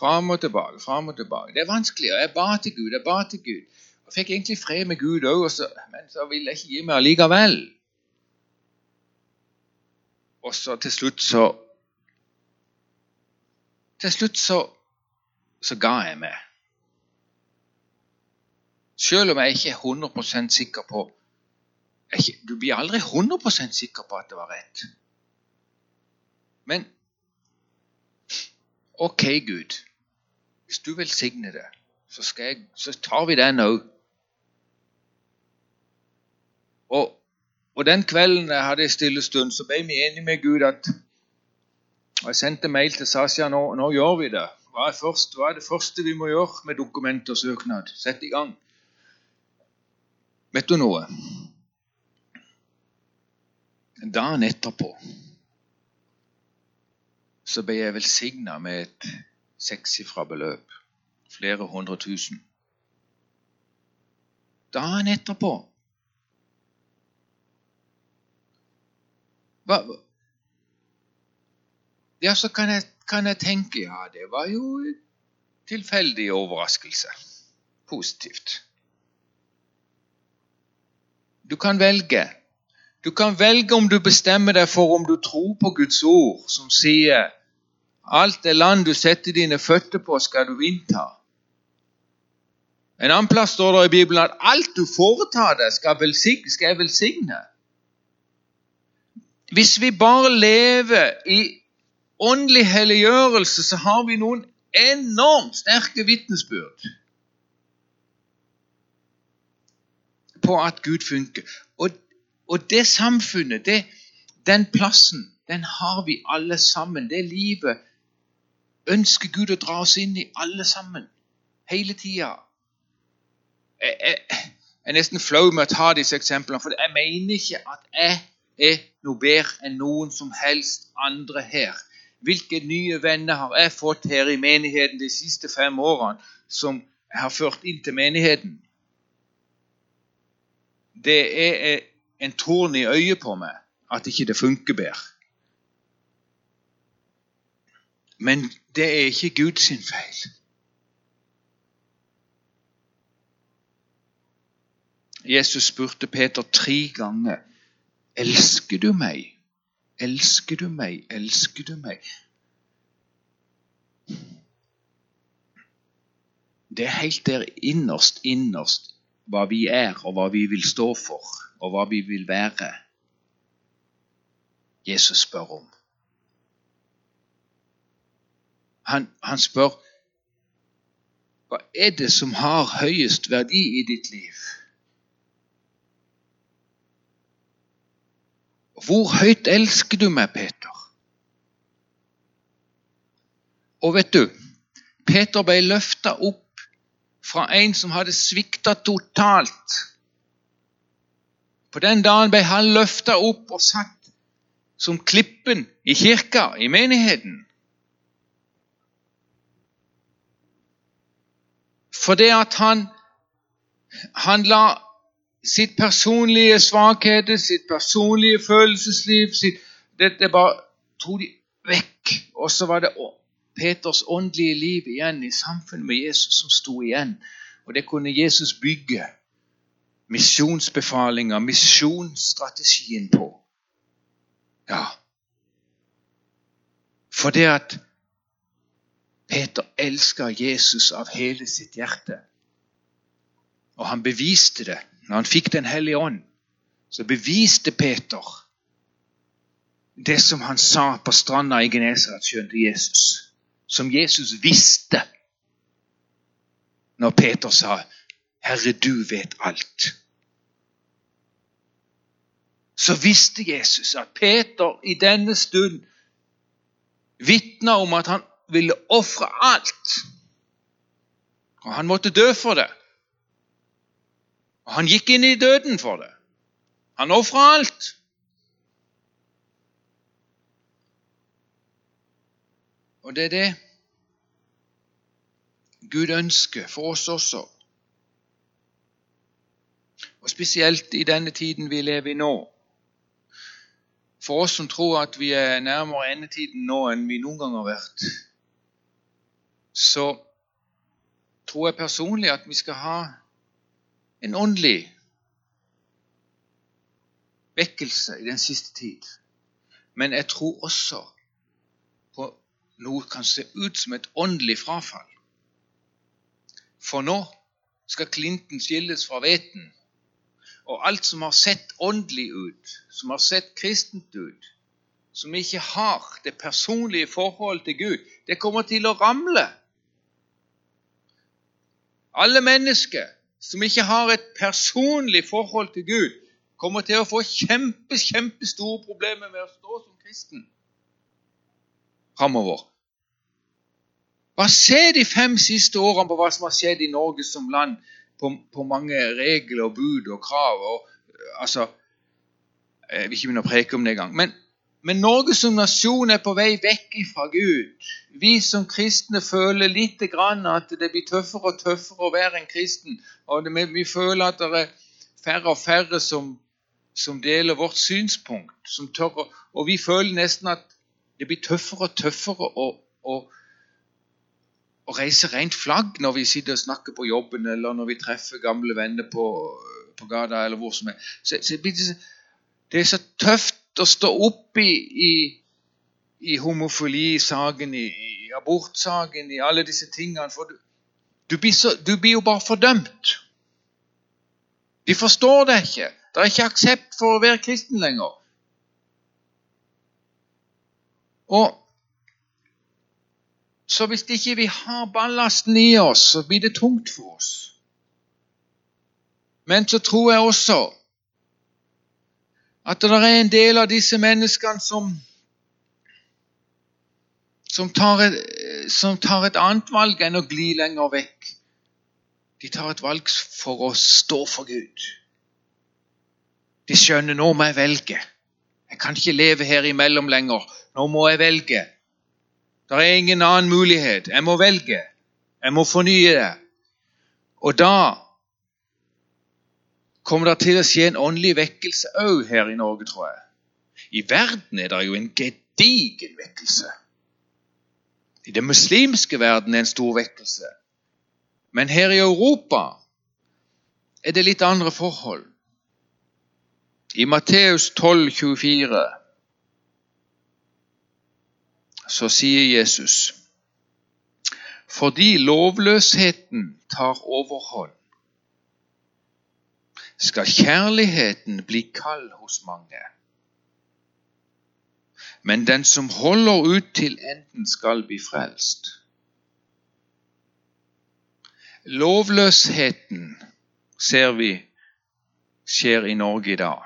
Fram og tilbake, fram og tilbake. Det er vanskelig. og Jeg ba til Gud, jeg ba til Gud. Jeg fikk egentlig fred med Gud òg, men så ville jeg ikke gi meg allikevel. Og så til slutt så Til slutt så, så ga jeg meg. Selv om jeg ikke er 100 sikker på du blir aldri 100% sikker på at det var rett. Men OK, Gud. Hvis du velsigner det, så, jeg, så tar vi den òg. Og, og, den kvelden jeg hadde en stille stund, så ble vi enige med Gud at og Jeg sendte mail til Sasja nå, nå gjør vi det. Hva er, først, hva er, det første vi må gjøre med dokument og søknad? Sett i gang. Vet du noe? Dagen etterpå så ble jeg velsigna med et sekssifra beløp. Flere hundre tusen. Dagen etterpå Hva? Ja, så kan jeg, kan jeg tenke ja, det var jo tilfeldig overraskelse. Positivt. Du kan velge du kan velge om du bestemmer deg for om du tror på Guds ord, som sier alt det land du setter dine føtter på, skal du innta. En annen plass står det i Bibelen at alt du foretar deg, skal, velsigne, skal jeg velsigne. Hvis vi bare lever i åndelig helliggjørelse, så har vi noen enormt sterke vitnesbyrd på at Gud funker. Og og det samfunnet, det, den plassen, den har vi alle sammen. Det livet ønsker Gud å dra oss inn i, alle sammen. Hele tida. Jeg, jeg, jeg, er nesten flau med å ta disse eksemplene, for jeg mener ikke at jeg er noe bedre enn noen som helst andre her. Hvilke nye venner har jeg fått her i menigheten de siste fem årene som jeg har ført inn til menigheten? Det er en torn i øyet på meg at ikke det funker bedre. Men det er ikke Guds feil. Jesus spurte Peter tre ganger Elsker du meg? Elsker du meg? Elsker du meg? Det er helt der innerst, innerst hva vi er, og hva vi vil stå for, og hva vi vil være. Jesus spør om. Han, han spør hva er det som har høyest verdi i ditt liv? Hvor høyt elsker du meg, Peter? Og vet du, Peter ble løfta opp fra en som hadde svikta totalt. På den dagen ble han løfta opp og satt som klippen i kirka, i menigheten. Fordi at han, han la sitt personlige svakheter, sitt personlige følelsesliv sitt, det, det bare tok de vekk. Og så var det Peters åndelige liv igjen i samfunnet med Jesus som sto igjen. Og det kunne Jesus bygge misjonsbefalinger, misjonsstrategien på. Ja. For det at Peter elska Jesus av hele sitt hjerte. Og han beviste det når han fikk Den hellige ånd. Så beviste Peter det som han sa på stranda i Genesaret, skjønte Jesus som Jesus visste når Peter sa 'Herre, du vet alt'. Så visste Jesus at Peter i denne stund vitna om at han ville ofre alt. Og han måtte dø for det. Og han gikk inn i døden for det. Han ofra alt. Og det er det Gud ønsker for oss også. Og spesielt i denne tiden vi lever i nå. For oss som tror at vi er nærmere endetiden nå enn vi noen gang har vært, så tror jeg personlig at vi skal ha en åndelig vekkelse i den siste tid. Men jeg tror også noe kan se ut som et åndelig frafall. For nå skal Clinton skilles fra hveten. Og alt som har sett åndelig ut, som har sett kristent ut, som ikke har det personlige forholdet til Gud, det kommer til å ramle. Alle mennesker som ikke har et personlig forhold til Gud, kommer til å få kjempe, kjempestore problemer med å stå som kristen framover. Hva ser de fem siste årene på hva som har skjedd i Norge som land, på, på mange regler og bud og krav? Og, altså, jeg vil ikke begynne å preke om det engang. Men, men Norge som nasjon er på vei vekk fra Gud. Vi som kristne føler litt at det blir tøffere og tøffere å være en kristen. Og vi føler at det er færre og færre som, som deler vårt synspunkt. Tør, og vi føler nesten at det blir tøffere og tøffere å, å å reise rent flagg når vi sitter og snakker på jobben, eller når vi treffer gamle venner på, på gata, eller hvor som. Så, så det er så tøft å stå opp i, i, i homofilisaken, i, i abortsaken, i alle disse tingene. For du, du, blir så, du blir jo bare fordømt. De forstår det ikke. Det er ikke aksept for å være kristen lenger. Og så hvis ikke vi har ballasten i oss, så blir det tungt for oss. Men så tror jeg også at det er en del av disse menneskene som som tar, et, som tar et annet valg enn å gli lenger vekk. De tar et valg for å stå for Gud. De skjønner nå må jeg velge. Jeg kan ikke leve her imellom lenger. Nå må jeg velge. Det er ingen annen mulighet. Jeg må velge. Jeg må fornye det. Og da kommer det til å skje en åndelig vekkelse òg her i Norge, tror jeg. I verden er det jo en gedigen vekkelse. I den muslimske verden er det en stor vekkelse. Men her i Europa er det litt andre forhold. I Matteus 12, 24 så sier Jesus fordi lovløsheten tar overhånd, skal kjærligheten bli kald hos mange. Men den som holder ut til enden, skal bli frelst. Lovløsheten ser vi skjer i Norge i dag.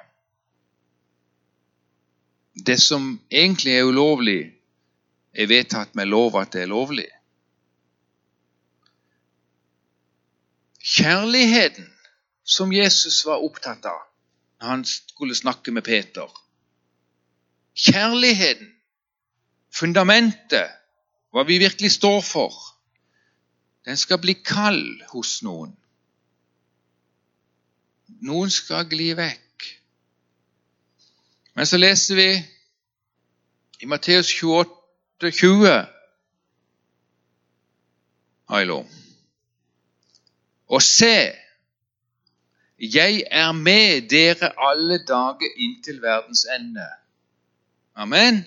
Det som egentlig er ulovlig, er vedtatt med lov at det er lovlig. Kjærligheten som Jesus var opptatt av når han skulle snakke med Peter. Kjærligheten, fundamentet, hva vi virkelig står for, den skal bli kald hos noen. Noen skal gli vekk. Men så leser vi i Matteus 28, 20 Ailo. Og se, jeg er med dere alle dager inntil verdens ende. Amen.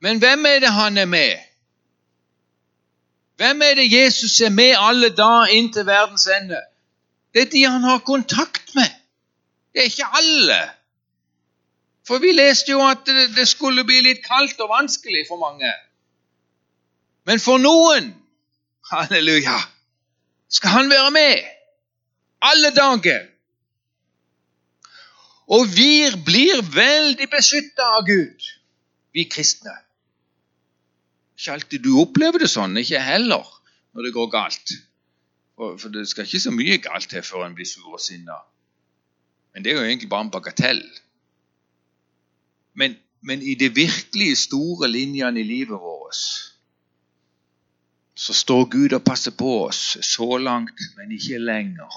Men hvem er det han er med? Hvem er det Jesus er med alle dager inntil verdens ende? Det er de han har kontakt med. Det er ikke alle. For vi leste jo at det skulle bli litt kaldt og vanskelig for mange. Men for noen, halleluja, skal han være med alle dager. Og vi blir veldig beskytta av Gud, vi kristne. Ikke alltid du opplever det sånn, ikke heller når det går galt. For det skal ikke så mye galt til før en blir sur og sinna. Men det er jo egentlig bare en bagatell. Men, men i de virkelig store linjene i livet vårt så står Gud og passer på oss så langt, men ikke lenger.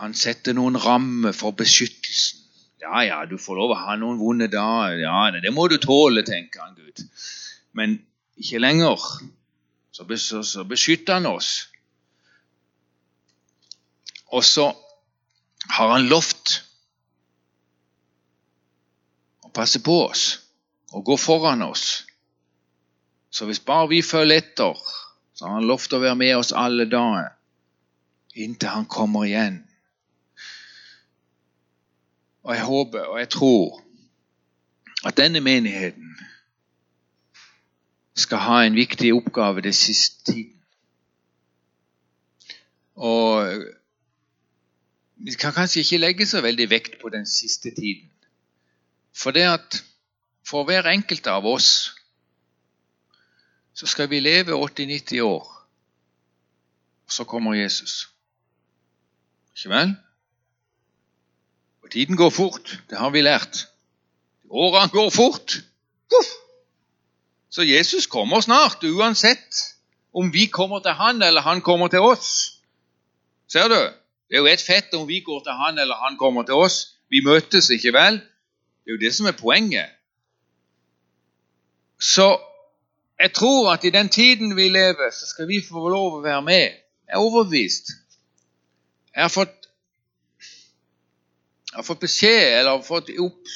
Han setter noen rammer for beskyttelsen. Ja, ja, du får lov å ha noen vonde dager. Ja, det må du tåle, tenker han Gud. Men ikke lenger. Så beskytter han oss. Og så har han lovt å passe på oss og gå foran oss. Så hvis bare vi følger etter, så har han lovt å være med oss alle dager inntil han kommer igjen. Og jeg håper og jeg tror at denne menigheten skal ha en viktig oppgave det siste tiden. Og vi kan kanskje ikke legge så veldig vekt på den siste tiden. For det at for hver enkelt av oss så skal vi leve 80-90 år. Og så kommer Jesus. Ikke vel? Og tiden går fort. Det har vi lært. Årene går fort. Puff. Så Jesus kommer snart, uansett om vi kommer til han eller han kommer til oss. Ser du? Det er jo ett fett om vi går til han eller han kommer til oss. Vi møtes, ikke vel? Det er jo det som er poenget. Så jeg tror at i den tiden vi lever, så skal vi få lov å være med. Jeg er overbevist. Jeg har fått, jeg har fått beskjed, eller fått, opp,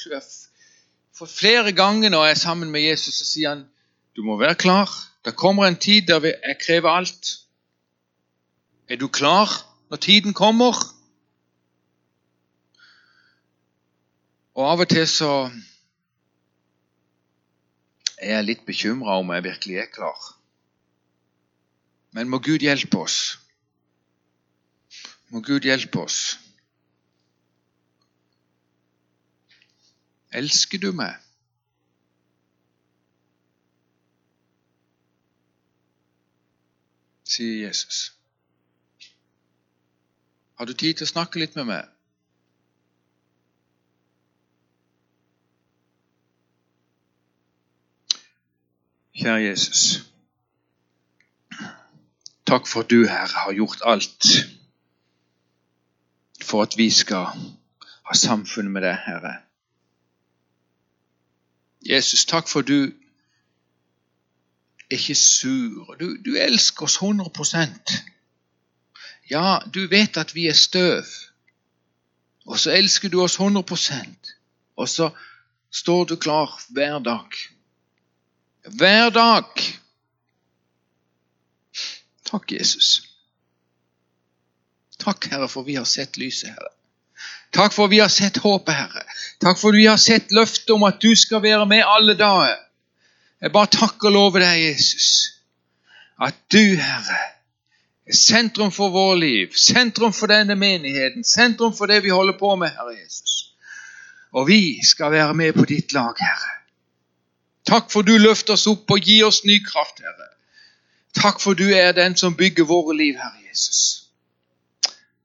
fått flere ganger når jeg er sammen med Jesus, så sier han du må være klar. Det kommer en tid der jeg krever alt. Er du klar når tiden kommer? Og av og til så er jeg litt bekymra om jeg virkelig er klar. Men må Gud hjelpe oss. Må Gud hjelpe oss. Elsker du meg? sier Jesus. Har du tid til å snakke litt med meg? Kjære Jesus. Takk for at du, Herre, har gjort alt for at vi skal ha samfunn med deg, Herre. Jesus, takk for du er ikke sur. Du, du elsker oss 100% Ja, du vet at vi er støv, og så elsker du oss 100% og så står du klar hver dag. Hver dag. Takk, Jesus. Takk, Herre, for vi har sett lyset, Herre. Takk for vi har sett håpet, Herre. Takk for vi har sett løftet om at du skal være med alle dager. Jeg bare takker og lover deg, Jesus, at du, Herre, er sentrum for vår liv, sentrum for denne menigheten, sentrum for det vi holder på med, Herre Jesus. Og vi skal være med på ditt lag, Herre. Takk for du løfter oss opp og gir oss ny kraft, Herre. Takk for du er den som bygger våre liv, Herre Jesus.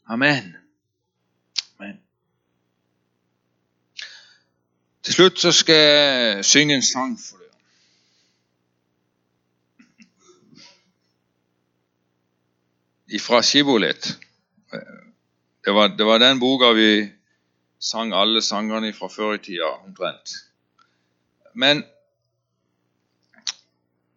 Amen. Til slutt så skal jeg synge en sang for dere. Fra Skibolet. Det var, det var den boka vi sang alle sangene fra før i tida, omtrent. Men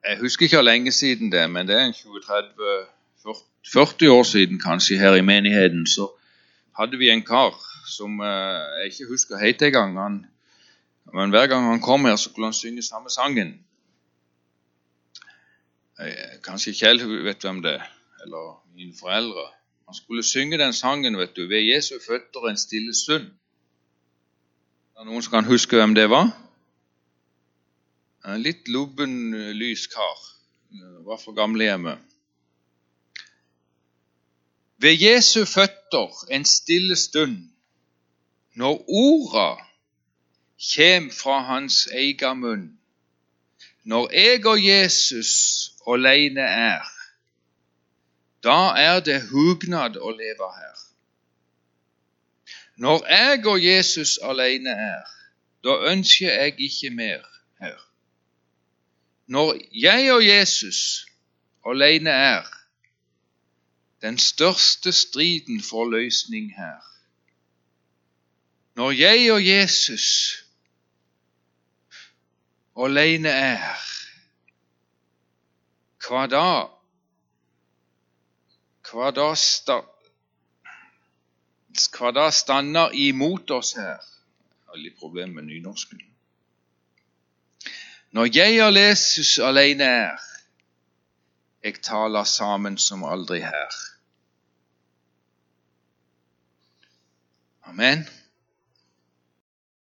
jeg husker ikke hvor lenge siden det men det er en 20-30-40 år siden kanskje her i menigheten, så hadde vi en kar som eh, jeg ikke husker het engang. Men hver gang han kom her, så kunne han synge samme sangen. Kanskje Kjell vet hvem det er, eller mine foreldre. Han skulle synge den sangen vet du, ved Jesu føtter en stille stund. Er det noen som kan huske hvem det var? En litt lubben, lys kar. Var fra gamlehjemmet. Ved Jesu føtter en stille stund, når orda kjem fra hans egen munn, når jeg og Jesus aleine er, da er det hugnad å leve her. Når jeg og Jesus alene er, da ønsker jeg ikke mer her. Når jeg og Jesus alene er, den største striden får løsning her. Når jeg og Jesus alene er, hva da? Hva da, sta, hva da stander imot oss her? Jeg har litt problemer med nynorsken. Når jeg og Jesus alene er, jeg taler sammen som aldri her. Amen.